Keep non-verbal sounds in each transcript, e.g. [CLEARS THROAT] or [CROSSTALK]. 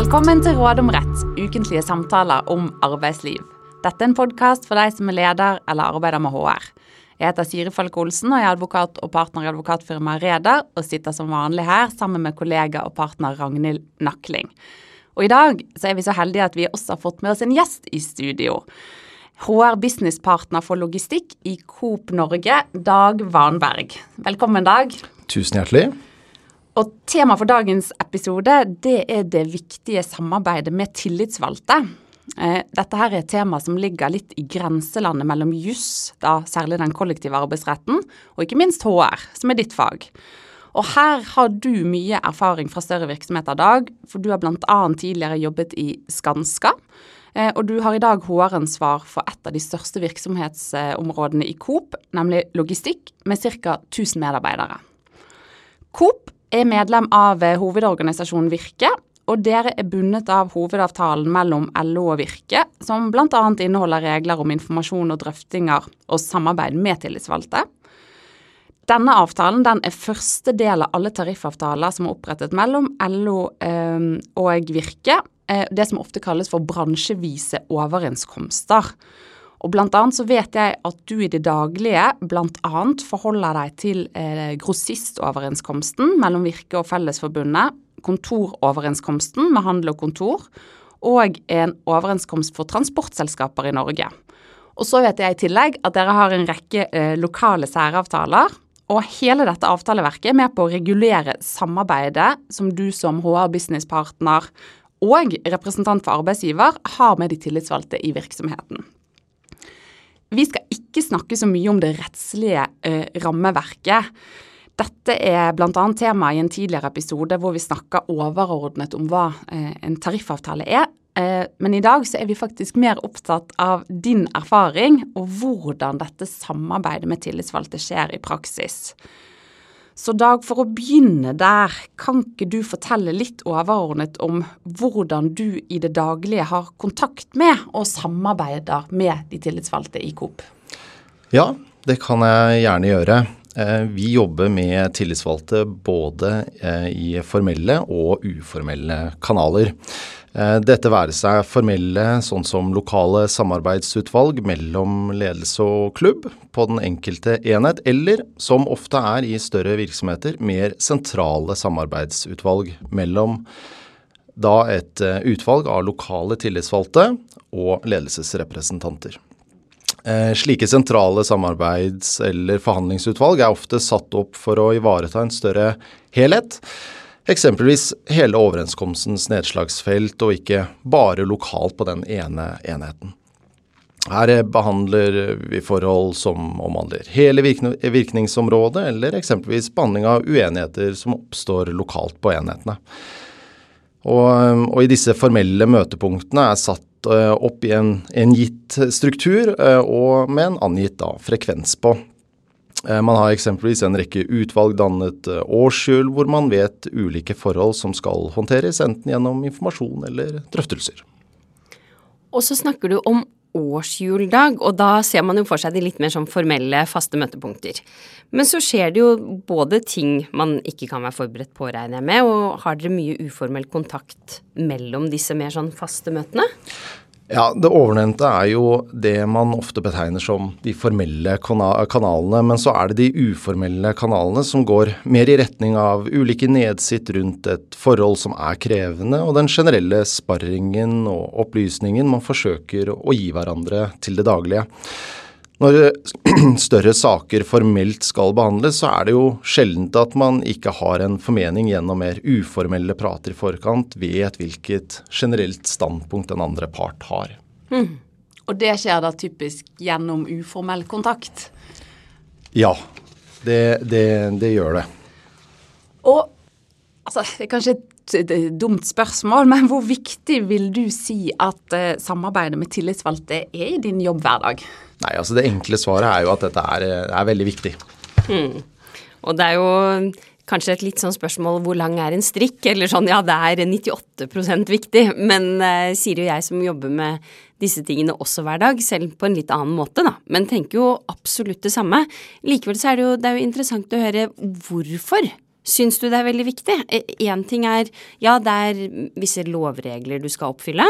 Velkommen til Råd om rett, ukentlige samtaler om arbeidsliv. Dette er en podkast for deg som er leder eller arbeider med HR. Jeg heter Siri Falk Olsen og jeg er advokat og partner i advokatfirmaet Reder, og sitter som vanlig her sammen med kollega og partner Ragnhild Nakling. Og i dag så er vi så heldige at vi også har fått med oss en gjest i studio. HR businesspartner for logistikk i Coop Norge, Dag Vanberg. Velkommen, Dag. Tusen hjertelig. Og tema for dagens episode det er det viktige samarbeidet med tillitsvalgte. Eh, dette her er et tema som ligger litt i grenselandet mellom juss, særlig den kollektive arbeidsretten, og ikke minst HR, som er ditt fag. Og her har du mye erfaring fra større virksomheter, Dag, for du har bl.a. tidligere jobbet i Skanska. Eh, og du har i dag HR-ansvar for et av de største virksomhetsområdene i Coop, nemlig logistikk, med ca. 1000 medarbeidere. Coop er medlem av eh, hovedorganisasjonen Virke, og dere er bundet av hovedavtalen mellom LO og Virke, som bl.a. inneholder regler om informasjon og drøftinger og samarbeid med tillitsvalgte. Denne avtalen den er første del av alle tariffavtaler som er opprettet mellom LO eh, og Virke, eh, det som ofte kalles for bransjevise overenskomster. Og blant annet så vet jeg at du i det daglige annet forholder deg til eh, grossistoverenskomsten mellom Virke og Fellesforbundet, kontoroverenskomsten med handel og kontor, og en overenskomst for transportselskaper i Norge. Og så vet jeg i tillegg at dere har en rekke eh, lokale særavtaler. Og hele dette avtaleverket er med på å regulere samarbeidet som du som HR-businesspartner og representant for arbeidsgiver har med de tillitsvalgte i virksomheten. Vi skal ikke snakke så mye om det rettslige eh, rammeverket. Dette er bl.a. tema i en tidligere episode hvor vi snakka overordnet om hva eh, en tariffavtale er. Eh, men i dag så er vi faktisk mer opptatt av din erfaring og hvordan dette samarbeidet med tillitsvalgte skjer i praksis. Så Dag, for å begynne der, kan ikke du fortelle litt overordnet om hvordan du i det daglige har kontakt med og samarbeider med de tillitsvalgte i Coop? Ja, det kan jeg gjerne gjøre. Eh, vi jobber med tillitsvalgte både eh, i formelle og uformelle kanaler. Eh, dette være seg formelle, sånn som lokale samarbeidsutvalg mellom ledelse og klubb på den enkelte enhet, eller som ofte er i større virksomheter, mer sentrale samarbeidsutvalg mellom da et utvalg av lokale tillitsvalgte og ledelsesrepresentanter. Eh, slike sentrale samarbeids- eller forhandlingsutvalg er ofte satt opp for å ivareta en større helhet Eksempelvis hele overenskomstens nedslagsfelt, og ikke bare lokalt på den ene enheten. Her behandler vi forhold som omhandler hele virkningsområdet, eller eksempelvis behandling av uenigheter som oppstår lokalt på enhetene. Og, og i disse formelle møtepunktene er satt uh, opp i en, en gitt struktur uh, og med en angitt da, frekvens på. Uh, man har eksempelvis en rekke utvalg dannet eh, årshjul, hvor man vet ulike forhold som skal håndteres, enten gjennom informasjon eller drøftelser. Og så snakker du om årshjuldag, og da ser man jo for seg de litt mer sånn formelle, faste møtepunkter. Men så skjer det jo både ting man ikke kan være forberedt på, regner jeg med, og har dere mye uformell kontakt mellom disse mer sånn faste møtene? Ja, Det ovennevnte er jo det man ofte betegner som de formelle kanalene. Men så er det de uformelle kanalene som går mer i retning av ulike nedsitt rundt et forhold som er krevende, og den generelle sparringen og opplysningen man forsøker å gi hverandre til det daglige. Når [CLEARS THROAT] større saker formelt skal behandles, så er det jo sjeldent at man ikke har en formening gjennom mer uformelle prater i forkant, vet hvilket generelt standpunkt den andre part har. Mm. Og det skjer da typisk gjennom uformell kontakt? Ja, det, det, det gjør det. Og altså, det er kanskje et dumt spørsmål, men hvor viktig vil du si at uh, samarbeidet med tillitsvalgte er i din jobbhverdag? Nei, altså Det enkle svaret er jo at dette er, er veldig viktig. Mm. Og det er jo kanskje et litt sånn spørsmål hvor lang er en strikk? Eller sånn ja, det er 98% viktig. Men eh, sier jo jeg som jobber med disse tingene også hver dag, selv på en litt annen måte, da. Men tenker jo absolutt det samme. Likevel så er det jo, det er jo interessant å høre hvorfor Syns du det er veldig viktig? Én ting er ja, det er visse lovregler du skal oppfylle,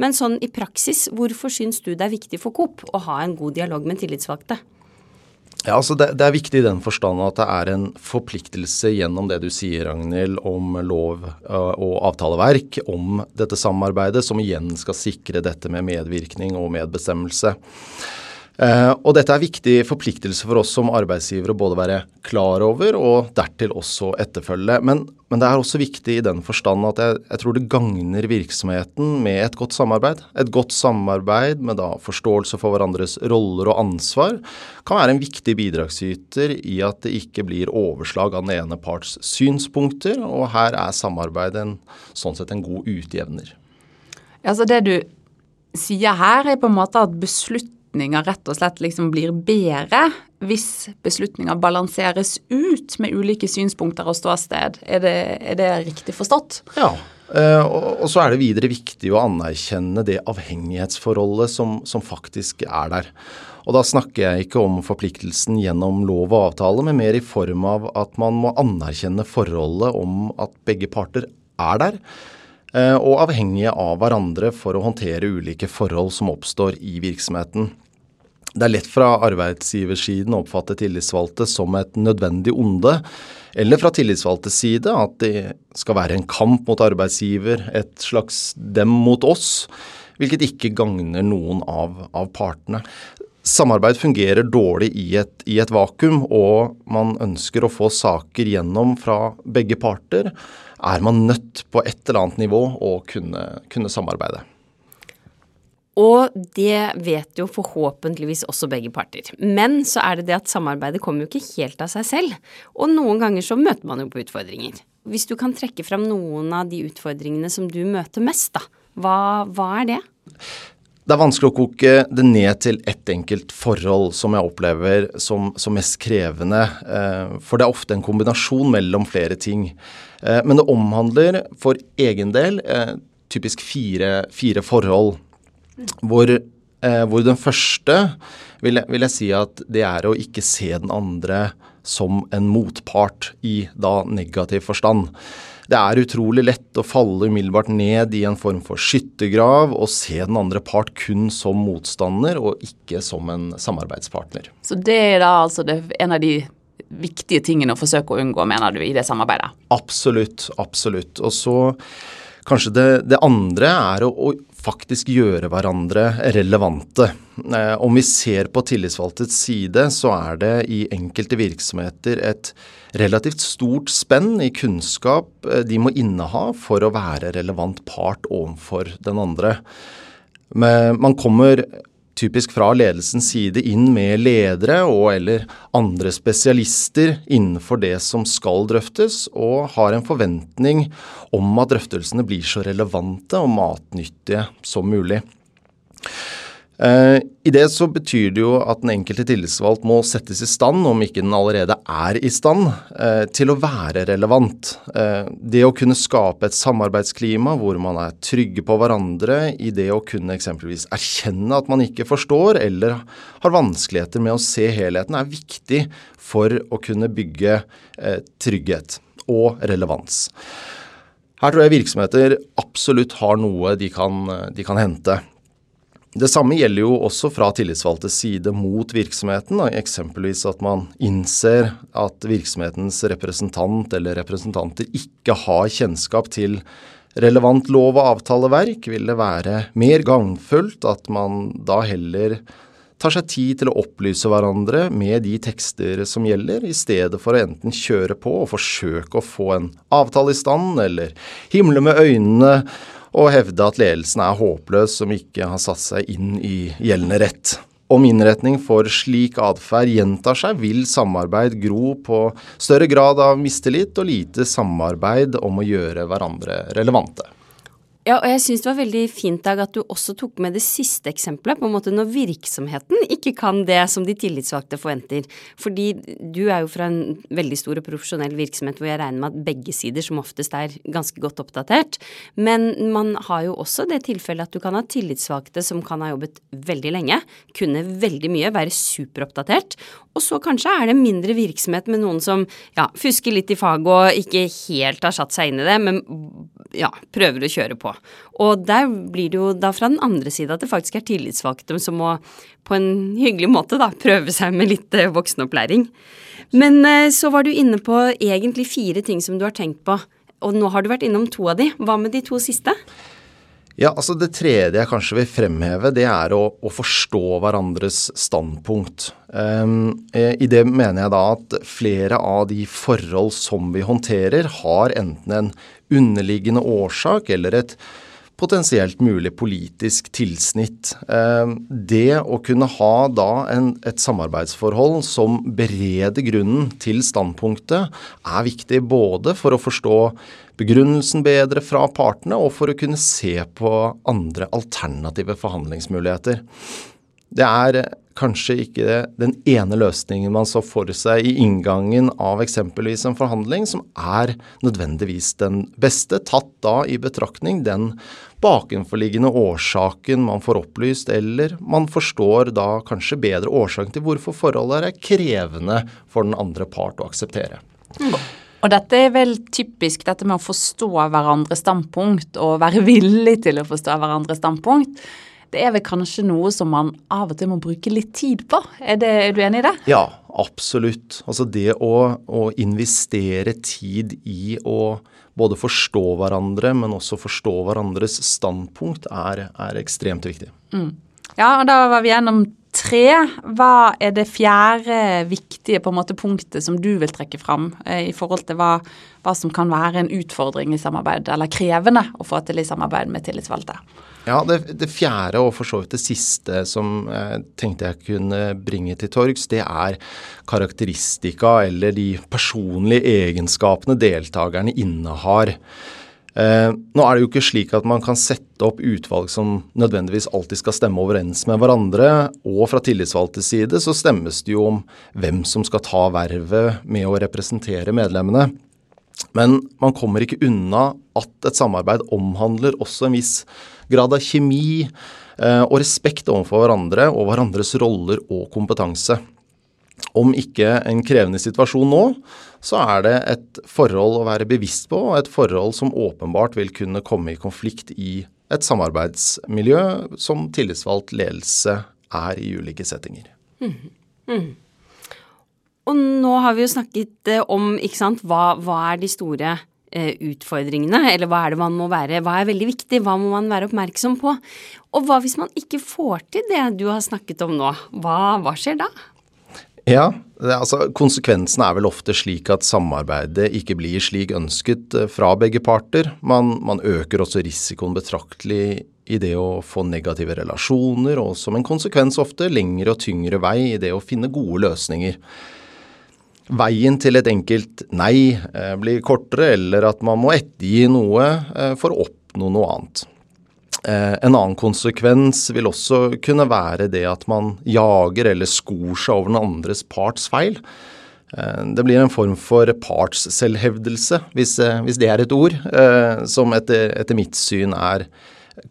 men sånn i praksis, hvorfor syns du det er viktig for Coop å ha en god dialog med tillitsvalgte? Ja, altså det, det, er viktig i den forstand at det er en forpliktelse gjennom det du sier, Ragnhild, om lov og avtaleverk, om dette samarbeidet, som igjen skal sikre dette med medvirkning og medbestemmelse. Uh, og dette er viktig forpliktelse for oss som arbeidsgivere å både være klar over og dertil også etterfølge. Men, men, det er også viktig i den forstand at jeg, jeg, tror det gagner virksomheten med et godt samarbeid. Et godt samarbeid med da forståelse for hverandres roller og ansvar kan være en viktig bidragsyter i at det ikke blir overslag av den ene parts synspunkter, og her er samarbeid en, sånn sett en god utjevner. Altså det du sier her, er på en måte at beslutt beslutninger rett og slett liksom blir bedre hvis beslutninger balanseres ut med ulike synspunkter og ståsted. Er det, er det riktig forstått? Ja. Uh, og, så er det videre viktig å anerkjenne det avhengighetsforholdet som, som, faktisk er der. Og da snakker jeg ikke om forpliktelsen gjennom lov og avtale, men mer i form av at man må anerkjenne forholdet om at begge parter er der. Uh, og avhengige av hverandre for å håndtere ulike forhold som oppstår i virksomheten. Det er lett fra arbeidsgiversiden å oppfatte tillitsvalgte som et nødvendig onde, eller fra tillitsvalgtes side at det skal være en kamp mot arbeidsgiver, et slags dem mot oss, hvilket ikke gagner noen av, av partene. Samarbeid fungerer dårlig i et, i et, vakuum, og man ønsker å få saker gjennom fra begge parter, er man nødt på et eller annet nivå å kunne, kunne samarbeide. Og det vet jo forhåpentligvis også begge parter. Men så er det det at samarbeidet kommer jo ikke helt av seg selv. Og noen ganger så møter man jo på utfordringer. Hvis du kan trekke fram noen av de utfordringene som du møter mest, da. Hva, hva er det? Det er vanskelig å koke det ned til ett enkelt forhold som jeg opplever som, som mest krevende. Eh, for det er ofte en kombinasjon mellom flere ting. Eh, men det omhandler for egen del eh, typisk fire, fire forhold. Hvor, eh, hvor den første vil jeg, vil jeg, si at det er å ikke se den andre som en motpart i da negativ forstand. Det er utrolig lett å falle umiddelbart ned i en form for skyttergrav og se den andre part kun som motstander og ikke som en samarbeidspartner. Så det er da altså det, en av de viktige tingene å forsøke å unngå, mener du, i det samarbeidet? Absolutt, absolutt. Og så kanskje det, det andre er å, å faktisk gjøre hverandre relevante. Eh, om vi ser på tillitsvalgtes side, så er det i enkelte virksomheter et relativt stort spenn i kunnskap eh, de må inneha for å være relevant part overfor den andre. Men man kommer typisk fra ledelsens side inn med ledere og eller andre spesialister innenfor det som skal drøftes, og har en forventning om at drøftelsene blir så relevante og matnyttige som mulig. Eh, I det så betyr det jo at den enkelte tillitsvalgt må settes i stand, om ikke den allerede er i stand, eh, til å være relevant. Eh, det å kunne skape et samarbeidsklima hvor man er trygge på hverandre, i det å kunne eksempelvis erkjenne at man ikke forstår eller har vanskeligheter med å se helheten, er viktig for å kunne bygge trygghet og relevans. Her tror jeg virksomheter absolutt har noe de kan, de kan hente. Det samme gjelder jo også fra tillitsvalgtes side mot virksomheten. Eksempelvis at man innser at virksomhetens representant eller representanter ikke har kjennskap til relevant lov- og avtaleverk. Vil det være mer gagnfullt at man da heller tar seg tid til å opplyse hverandre med de tekster som gjelder, i stedet for å enten kjøre på og forsøke å få en avtale i stand, eller himle med øynene og hevde at ledelsen er håpløs som ikke har satt seg inn i gjeldende rett. Om innretning for slik atferd gjentar seg, vil samarbeid gro på større grad av mistillit og lite samarbeid om å gjøre hverandre relevante. Ja, og jeg syns det var veldig fint, Dag, at du også tok med det siste eksempelet, på en måte når virksomheten ikke kan det som de tillitsvalgte forventer. Fordi du er jo fra en veldig stor og profesjonell virksomhet hvor jeg regner med at begge sider som oftest er ganske godt oppdatert. Men man har jo også det tilfellet at du kan ha tillitsvalgte som kan ha jobbet veldig lenge, kunne veldig mye, være superoppdatert. Og så kanskje er det mindre virksomhet med noen som ja, fusker litt i faget og ikke helt har satt seg inn i det, men ja, prøver å kjøre på. Og der blir det jo da fra den andre sida at det faktisk er tillitsvalgte som må på en hyggelig måte da prøve seg med litt eh, voksenopplæring. Men eh, så var du inne på egentlig fire ting som du har tenkt på, og nå har du vært innom to av de. Hva med de to siste? Ja, altså Det tredje jeg kanskje vil fremheve, det er å, å forstå hverandres standpunkt. Um, I det mener jeg da at flere av de forhold som vi håndterer, har enten en underliggende årsak eller et potensielt mulig politisk tilsnitt. Um, det å kunne ha da en, et samarbeidsforhold som bereder grunnen til standpunktet, er viktig både for å forstå begrunnelsen bedre fra partene, og for å kunne se på andre alternative forhandlingsmuligheter. Det er kanskje ikke den ene løsningen man så for seg i inngangen av eksempelvis en forhandling, som er nødvendigvis den beste, tatt da i betraktning den bakenforliggende årsaken man får opplyst, eller man forstår da kanskje bedre årsaken til hvorfor forholdet er krevende for den andre part å akseptere. Mm. Og dette er vel typisk dette med å forstå hverandres standpunkt og være villig til å forstå hverandres standpunkt. Det er vel kanskje noe som man av og til må bruke litt tid på. Er, det, er du enig i det? Ja, absolutt. Altså det å, å investere tid i å både forstå hverandre, men også forstå hverandres standpunkt, er, er ekstremt viktig. Mm. Ja, og da var vi gjennom tre, hva er det fjerde viktige måte punktet som du vil trekke fram eh, i forhold til hva, hva, som kan være en utfordring i samarbeid, eller krevende å få til i samarbeid med tillitsvalgte? Ja, det, det fjerde og for så vidt det siste som jeg tenkte jeg kunne bringe til torgs, det er karakteristika eller de personlige egenskapene deltakerne innehar. Eh, nå er det jo ikke slik at man kan sette opp utvalg som nødvendigvis alltid skal stemme overens med hverandre, og fra tillitsvalgtes side så stemmes det jo om hvem som skal ta vervet med å representere medlemmene. Men man kommer ikke unna at et samarbeid omhandler også en viss grad av kjemi eh, og respekt overfor hverandre og hverandres roller og kompetanse. Om ikke en krevende situasjon nå, så er det et forhold å være bevisst på, og et forhold som åpenbart vil kunne komme i konflikt i et samarbeidsmiljø som tillitsvalgt ledelse er i ulike settinger. Mm. Mm. Og nå har vi jo snakket eh, om ikke sant, hva, hva er de store eh, utfordringene, eller hva er det man må være, hva er veldig viktig, hva må man være oppmerksom på? Og hva hvis man ikke får til det du har snakket om nå, hva, hva skjer da? Ja, det, altså konsekvensen er vel ofte slik at samarbeidet ikke blir slik ønsket eh, fra begge parter. Man, man øker også risikoen betraktelig i det å få negative relasjoner, og som en konsekvens ofte lengre og tyngre vei i det å finne gode løsninger. Veien til et enkelt nei eh, blir kortere, eller at man må ettergi noe eh, for å oppnå noe annet. Eh, en annen konsekvens vil også kunne være det at man jager eller skor seg over den andres parts feil. Det blir en form for partsselvhevdelse, hvis, hvis det er et ord, som etter, etter mitt syn er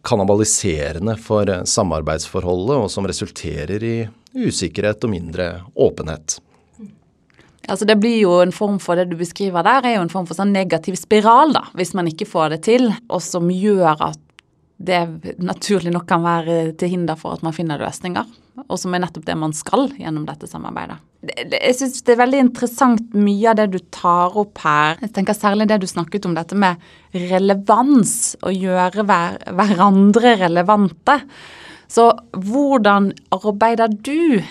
kannibaliserende for samarbeidsforholdet, og som resulterer i usikkerhet og mindre åpenhet. Altså Det blir jo en form for det du beskriver der, er jo en form for sånn negativ spiral, da, hvis man ikke får det til, og som gjør at det naturlig nok kan være til hinder for at man finner løsninger. Og som er nettopp det man skal gjennom dette samarbeidet. Jeg syns det er veldig interessant mye av det du tar opp her. Jeg tenker Særlig det du snakket om, dette med relevans. Å gjøre hver, hverandre relevante. Så hvordan arbeider du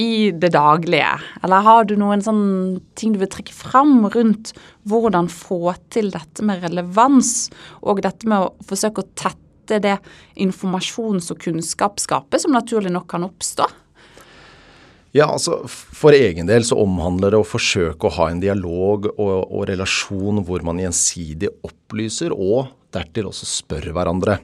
i det daglige? Eller har du noen sånne ting du vil trekke fram rundt hvordan få til dette med relevans, og dette med å forsøke å tette det informasjons- og kunnskapsgapet som naturlig nok kan oppstå? Ja, altså For egen del så omhandler det å forsøke å ha en dialog og, og relasjon hvor man gjensidig opplyser og dertil også spør hverandre.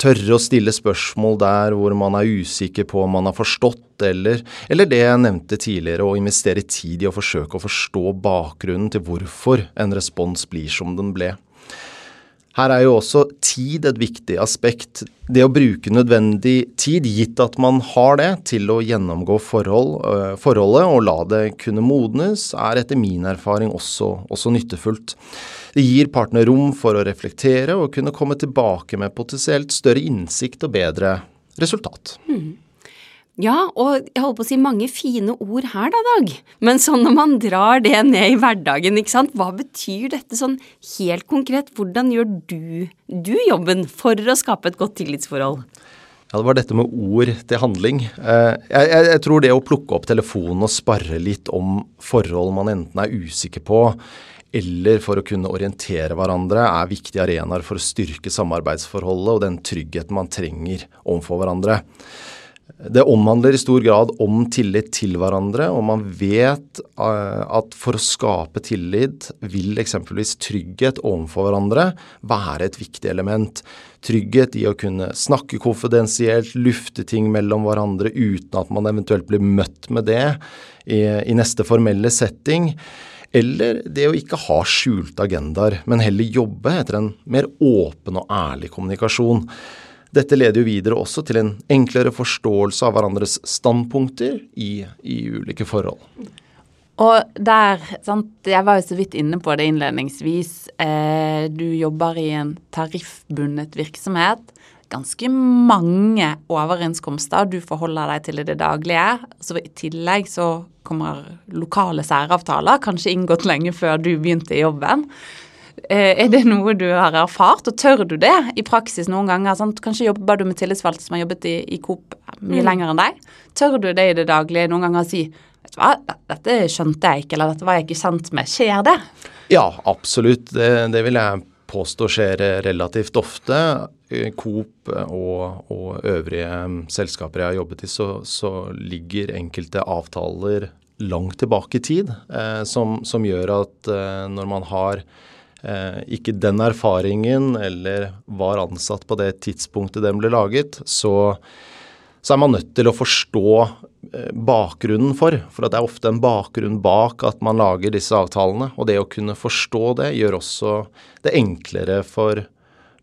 Tørre å stille spørsmål der hvor man er usikker på om man har forstått, eller, eller det jeg nevnte tidligere, å investere tid i å forsøke å forstå bakgrunnen til hvorfor en respons blir som den ble. Her er jo også tid et viktig aspekt. Det å bruke nødvendig tid, gitt at man har det, til å gjennomgå forhold, øh, forholdet og la det kunne modnes, er etter min erfaring også, også nyttefullt. Det gir partene rom for å reflektere og kunne komme tilbake med potensielt større innsikt og bedre resultat. Mm. Ja, og jeg holder på å si mange fine ord her da, Dag. Men sånn når man drar det ned i hverdagen, ikke sant, hva betyr dette sånn helt konkret? Hvordan gjør du, du jobben for å skape et godt tillitsforhold? Ja, Det var dette med ord til handling. Eh, jeg, jeg, jeg, tror det å plukke opp telefonen og sparre litt om forhold man enten er usikker på, eller for å kunne orientere hverandre, er viktige arenaer for å styrke samarbeidsforholdet og den tryggheten man trenger overfor hverandre. Det omhandler i stor grad om tillit til hverandre, og man vet eh, at for å skape tillit vil eksempelvis trygghet overfor hverandre være et viktig element. Trygghet i å kunne snakke konfidensielt, lufte ting mellom hverandre uten at man eventuelt blir møtt med det i, i neste formelle setting. Eller det å ikke ha skjulte agendaer, men heller jobbe etter en mer åpen og ærlig kommunikasjon. Dette leder jo videre også til en enklere forståelse av hverandres standpunkter i, i ulike forhold. Og der, sant, Jeg var jo så vidt inne på det innledningsvis. Eh, du jobber i en tariffbundet virksomhet. Ganske mange overenskomster du forholder deg til i det daglige. Så I tillegg så kommer lokale særavtaler, kanskje inngått lenge før du begynte i jobben. Eh, er det noe du har erfart, og tør du det i praksis noen ganger? Sant? Kanskje jobber du med tillitsvalgte som har jobbet i, i Coop mye mm. lenger enn deg. Tør du det i det daglige noen ganger å si vet du hva, dette skjønte jeg ikke, eller dette var jeg ikke kjent med. Skjer det? Ja, absolutt. Det, det vil jeg påstå skjer relativt ofte. Coop og, og øvrige selskaper jeg har jobbet i, så, så ligger enkelte avtaler langt tilbake i tid, eh, som, som, gjør at eh, når man har eh, ikke den erfaringen eller var ansatt på det tidspunktet den ble laget, så, så er man nødt til å forstå eh, bakgrunnen for. For det er ofte en bakgrunn bak at man lager disse avtalene. Og det å kunne forstå det gjør også det enklere for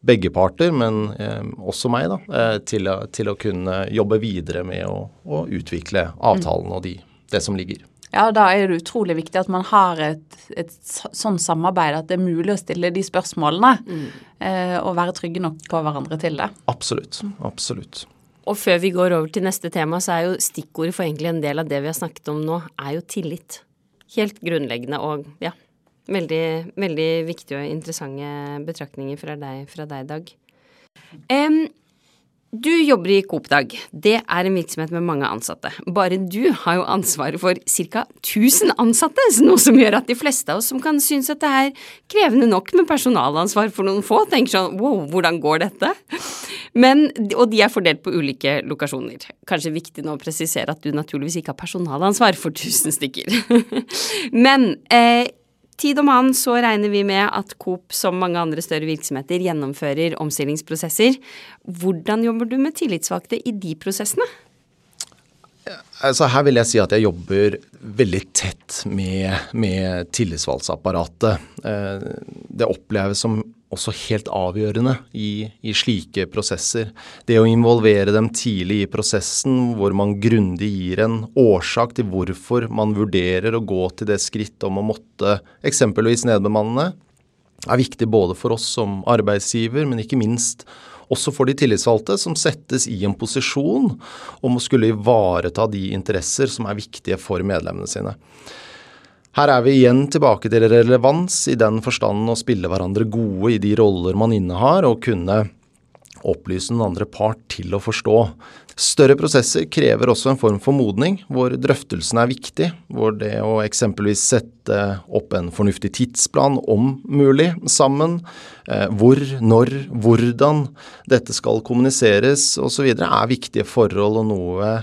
begge parter, men eh, også meg, da, eh, til, til, å kunne jobbe videre med å, å utvikle avtalen og de, det som ligger. Ja, da er det utrolig viktig at man har et, et sånn samarbeid at det er mulig å stille de spørsmålene. Mm. Eh, og være trygge nok på hverandre til det. Absolutt. Absolutt. Og før vi går over til neste tema, så er jo stikkordet for egentlig en del av det vi har snakket om nå, er jo tillit. Helt grunnleggende og ja, veldig, veldig viktige og interessante betraktninger fra deg, fra deg Dag. Um, du jobber i Coop Dag. Det er en virksomhet med mange ansatte. Bare du har jo ansvaret for ca. 1000 ansatte, noe som gjør at de fleste av oss som kan synes at det er krevende nok med personalansvar for noen få, tenker sånn wow, hvordan går dette? Men, og de er fordelt på ulike lokasjoner. Kanskje viktig nå å presisere at du naturligvis ikke har personalansvar for 1000 stykker. [LAUGHS] Men eh, Tid om annen så regner vi med at Coop, som mange andre større virksomheter, gjennomfører omstillingsprosesser. Hvordan jobber du med tillitsvalgte i de prosessene? Altså her vil jeg si at jeg jobber veldig tett med, med tillitsvalgsapparatet. Eh, det oppleves som også helt avgjørende i, i, slike prosesser. Det å involvere dem tidlig i prosessen, hvor man grundig gir en årsak til hvorfor man vurderer å gå til det skritt om å måtte eksempelvis nedbemanne, er viktig både for oss som arbeidsgiver, men ikke minst også for de tillitsvalgte, som settes i en posisjon om å skulle ivareta de interesser som er viktige for medlemmene sine. Her er vi igjen tilbake til relevans i den forstanden å spille hverandre gode i de roller man innehar, og kunne opplyse den andre part til å forstå. Større prosesser krever også en form for modning, hvor drøftelsen er viktig. Hvor det å eksempelvis sette opp en fornuftig tidsplan, om mulig, sammen. Eh, hvor, når, hvordan dette skal kommuniseres osv. er viktige forhold og noe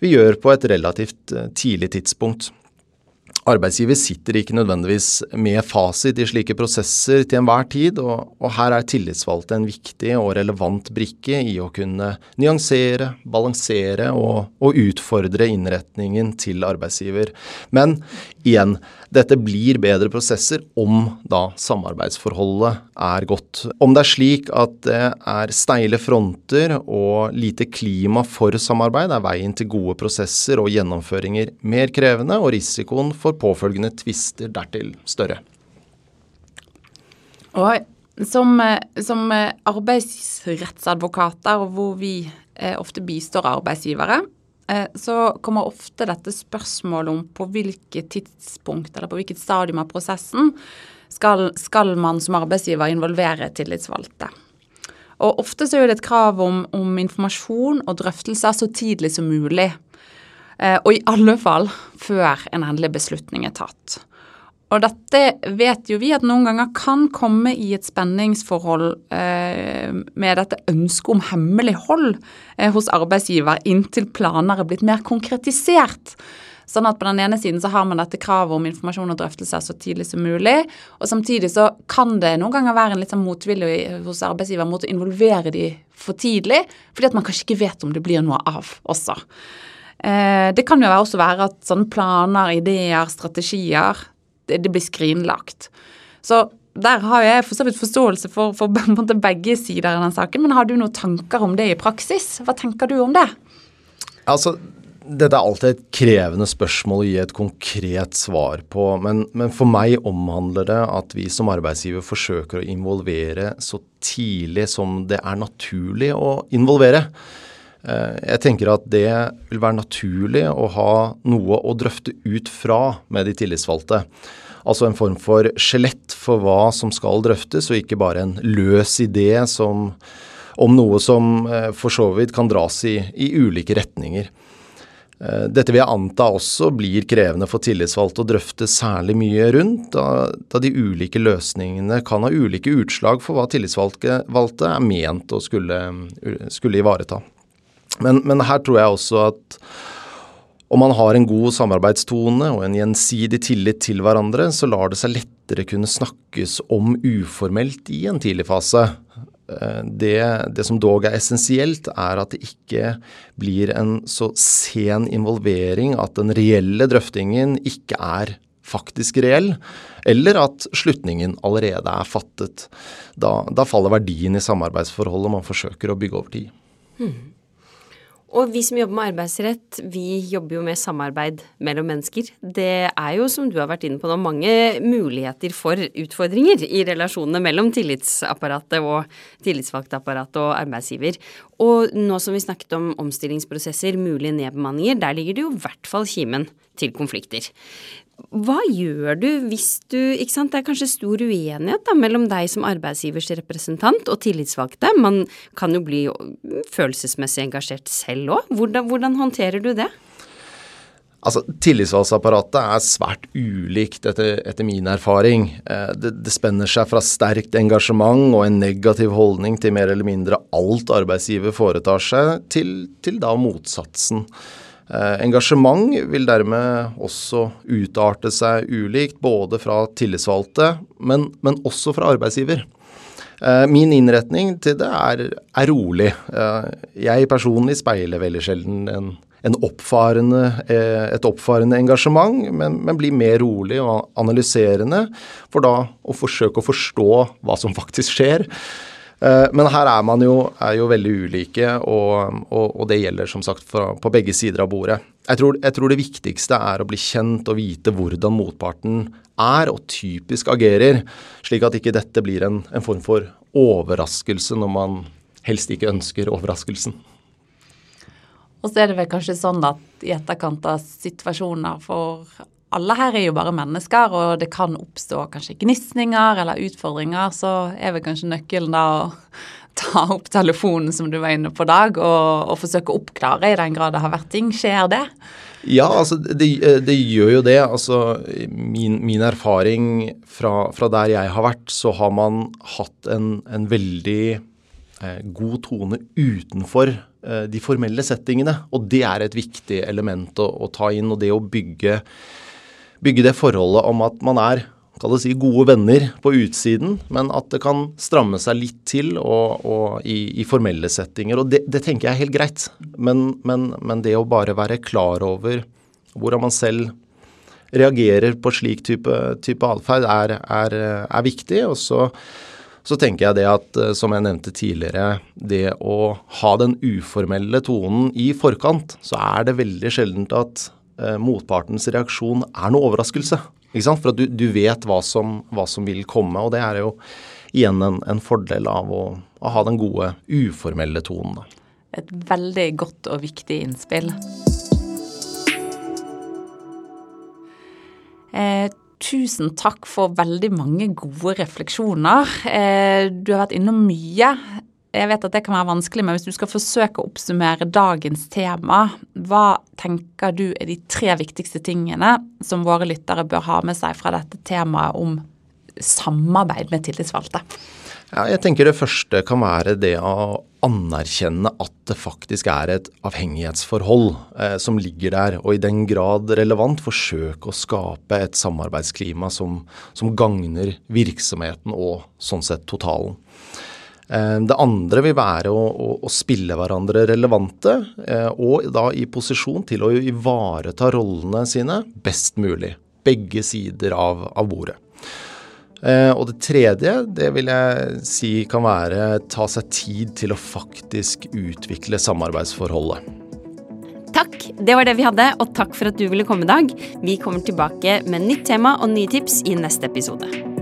vi gjør på et relativt tidlig tidspunkt. Arbeidsgiver sitter ikke nødvendigvis med fasit i slike prosesser til enhver tid, og, og, her er tillitsvalgte en viktig og relevant brikke i å kunne nyansere, balansere og, og utfordre innretningen til arbeidsgiver. Men igjen, dette blir bedre prosesser om da samarbeidsforholdet er godt. Om det er slik at det er steile fronter og lite klima for samarbeid, er veien til gode prosesser og gjennomføringer mer krevende, og risikoen for påfølgende tvister dertil større. Og som, som arbeidsrettsadvokater, hvor vi eh, ofte bistår arbeidsgivere, Eh, så kommer ofte dette spørsmålet om på hvilket tidspunkt eller på hvilket stadium av prosessen skal, skal man som arbeidsgiver involvere tillitsvalgte. Og Ofte så er det et krav om, om informasjon og drøftelser så tidlig som mulig. Eh, og i alle fall før en endelig beslutning er tatt. Og dette vet jo vi at noen ganger kan komme i et spenningsforhold eh, med dette ønsket om hemmelighold eh, hos arbeidsgiver inntil planer er blitt mer konkretisert. Sånn at på den ene siden så har man dette kravet om informasjon og drøftelser så tidlig som mulig. Og samtidig så kan det noen ganger være en litt sånn motvilje hos arbeidsgiver mot å involvere de for tidlig, fordi at man kanskje ikke vet om det blir noe av også. Eh, det kan jo også være at sånne planer, ideer, strategier det blir skrinlagt. Så der har jeg for så vidt forståelse for, for [LAUGHS] begge sider av den saken, men har du noen tanker om det i praksis? Hva tenker du om det? Altså, dette er alltid et krevende spørsmål å gi et konkret svar på, men, men, for meg omhandler det at vi som arbeidsgiver forsøker å involvere så tidlig som det er naturlig å involvere. Eh, jeg tenker at det vil være naturlig å ha noe å drøfte ut fra med de tillitsvalgte. Altså en form for skjelett for hva som skal drøftes, og ikke bare en løs idé som, om noe som eh, for så vidt kan dras i, i ulike retninger. Eh, dette vil jeg anta også blir krevende for tillitsvalgte å drøfte særlig mye rundt, da, da, de ulike løsningene kan ha ulike utslag for hva tillitsvalgte er ment å skulle, skulle ivareta. Men, men, her tror jeg også at om man har en god samarbeidstone og en gjensidig tillit til hverandre, så lar det seg lettere kunne snakkes om uformelt i en tidlig fase. Eh, det, det, som dog er essensielt, er at det ikke blir en så sen involvering at den reelle drøftingen ikke er faktisk reell, eller at slutningen allerede er fattet. Da, da faller verdien i samarbeidsforholdet man forsøker å bygge over tid. Hmm. Og vi som jobber med arbeidsrett, vi jobber jo med samarbeid mellom mennesker. Det er jo, som du har vært inne på nå, mange muligheter for utfordringer i relasjonene mellom tillitsapparatet og tillitsvalgtapparatet og arbeidsgiver. Og nå som vi snakket om omstillingsprosesser, mulige nedbemanninger, der ligger det jo i hvert fall kimen til konflikter. Hva gjør du hvis du ikke sant, Det er kanskje stor uenighet da, mellom deg som arbeidsgivers representant og tillitsvalgte. Man kan jo bli følelsesmessig engasjert selv òg. Hvordan, hvordan håndterer du det? Altså, Tillitsvalgsapparatet er svært ulikt etter, etter min erfaring. Eh, det, det, spenner seg fra sterkt engasjement og en negativ holdning til mer eller mindre alt arbeidsgiver foretar seg, til, til da motsatsen. Eh, engasjement vil dermed også utarte seg ulikt, både fra tillitsvalgte, men, men også fra arbeidsgiver. Eh, min innretning til det er, er rolig. Eh, jeg personlig speiler veldig sjelden en, en oppfarende, et oppfarende engasjement, men, men, blir mer rolig og analyserende for da å forsøke å forstå hva som faktisk skjer. Eh, men her er man jo, er jo veldig ulike, og, og, og, det gjelder som sagt fra, på begge sider av bordet. Jeg tror, jeg tror, det viktigste er å bli kjent og vite hvordan motparten er og typisk agerer, slik at ikke dette blir en, en form for overraskelse når man helst ikke ønsker overraskelsen. Og så er det vel kanskje sånn at i etterkant av situasjoner for alle her er jo bare mennesker, og det kan oppstå kanskje gnisninger eller utfordringer, så er vel kanskje nøkkelen da å [LAUGHS] ta opp telefonen som du var inne på, Dag, og, og forsøke å oppklare i den grad det har vært ting. Skjer det? Ja, altså det, det gjør jo det. Altså min, min erfaring fra, fra, der jeg har vært, så har man hatt en, en veldig eh, god tone utenfor eh, de formelle settingene. Og det er et viktig element å, å ta inn. Og det å bygge, bygge det forholdet om at man er kall si, gode venner på utsiden, men at det kan stramme seg litt til og, og i, i, formelle settinger. Og det, det, tenker jeg er helt greit. Men, men, men, det å bare være klar over hvordan man selv reagerer på slik type, type atferd, er, er, er, viktig. Og så, så, tenker jeg det at, som jeg nevnte tidligere, det å ha den uformelle tonen i forkant, så er det veldig sjeldent at eh, motpartens reaksjon er noe overraskelse. Ikke sant? For at du, du vet hva som, hva som, vil komme, og det er jo igjen en, en fordel av å, å, ha den gode, uformelle tonen. Et veldig godt og viktig innspill. Eh, tusen takk for veldig mange gode refleksjoner. Eh, du har vært innom mye. Jeg vet at det kan være vanskelig, men hvis du skal forsøke å oppsummere dagens tema, hva tenker du er de tre viktigste tingene som våre lyttere bør ha med seg fra dette temaet om samarbeid med tillitsvalgte? Ja, jeg tenker Det første kan være det å anerkjenne at det faktisk er et avhengighetsforhold eh, som ligger der, og i den grad relevant forsøke å skape et samarbeidsklima som, som gagner virksomheten og sånn sett totalen. Eh, det andre vil være å, å, å spille hverandre relevante, eh, og da i posisjon til å ivareta rollene sine best mulig. Begge sider av, av bordet. Eh, og det tredje, det vil jeg si kan være ta seg tid til å faktisk utvikle samarbeidsforholdet. Takk, det var det vi hadde, og takk for at du ville komme i dag. Vi kommer tilbake med nytt tema og nye tips i neste episode.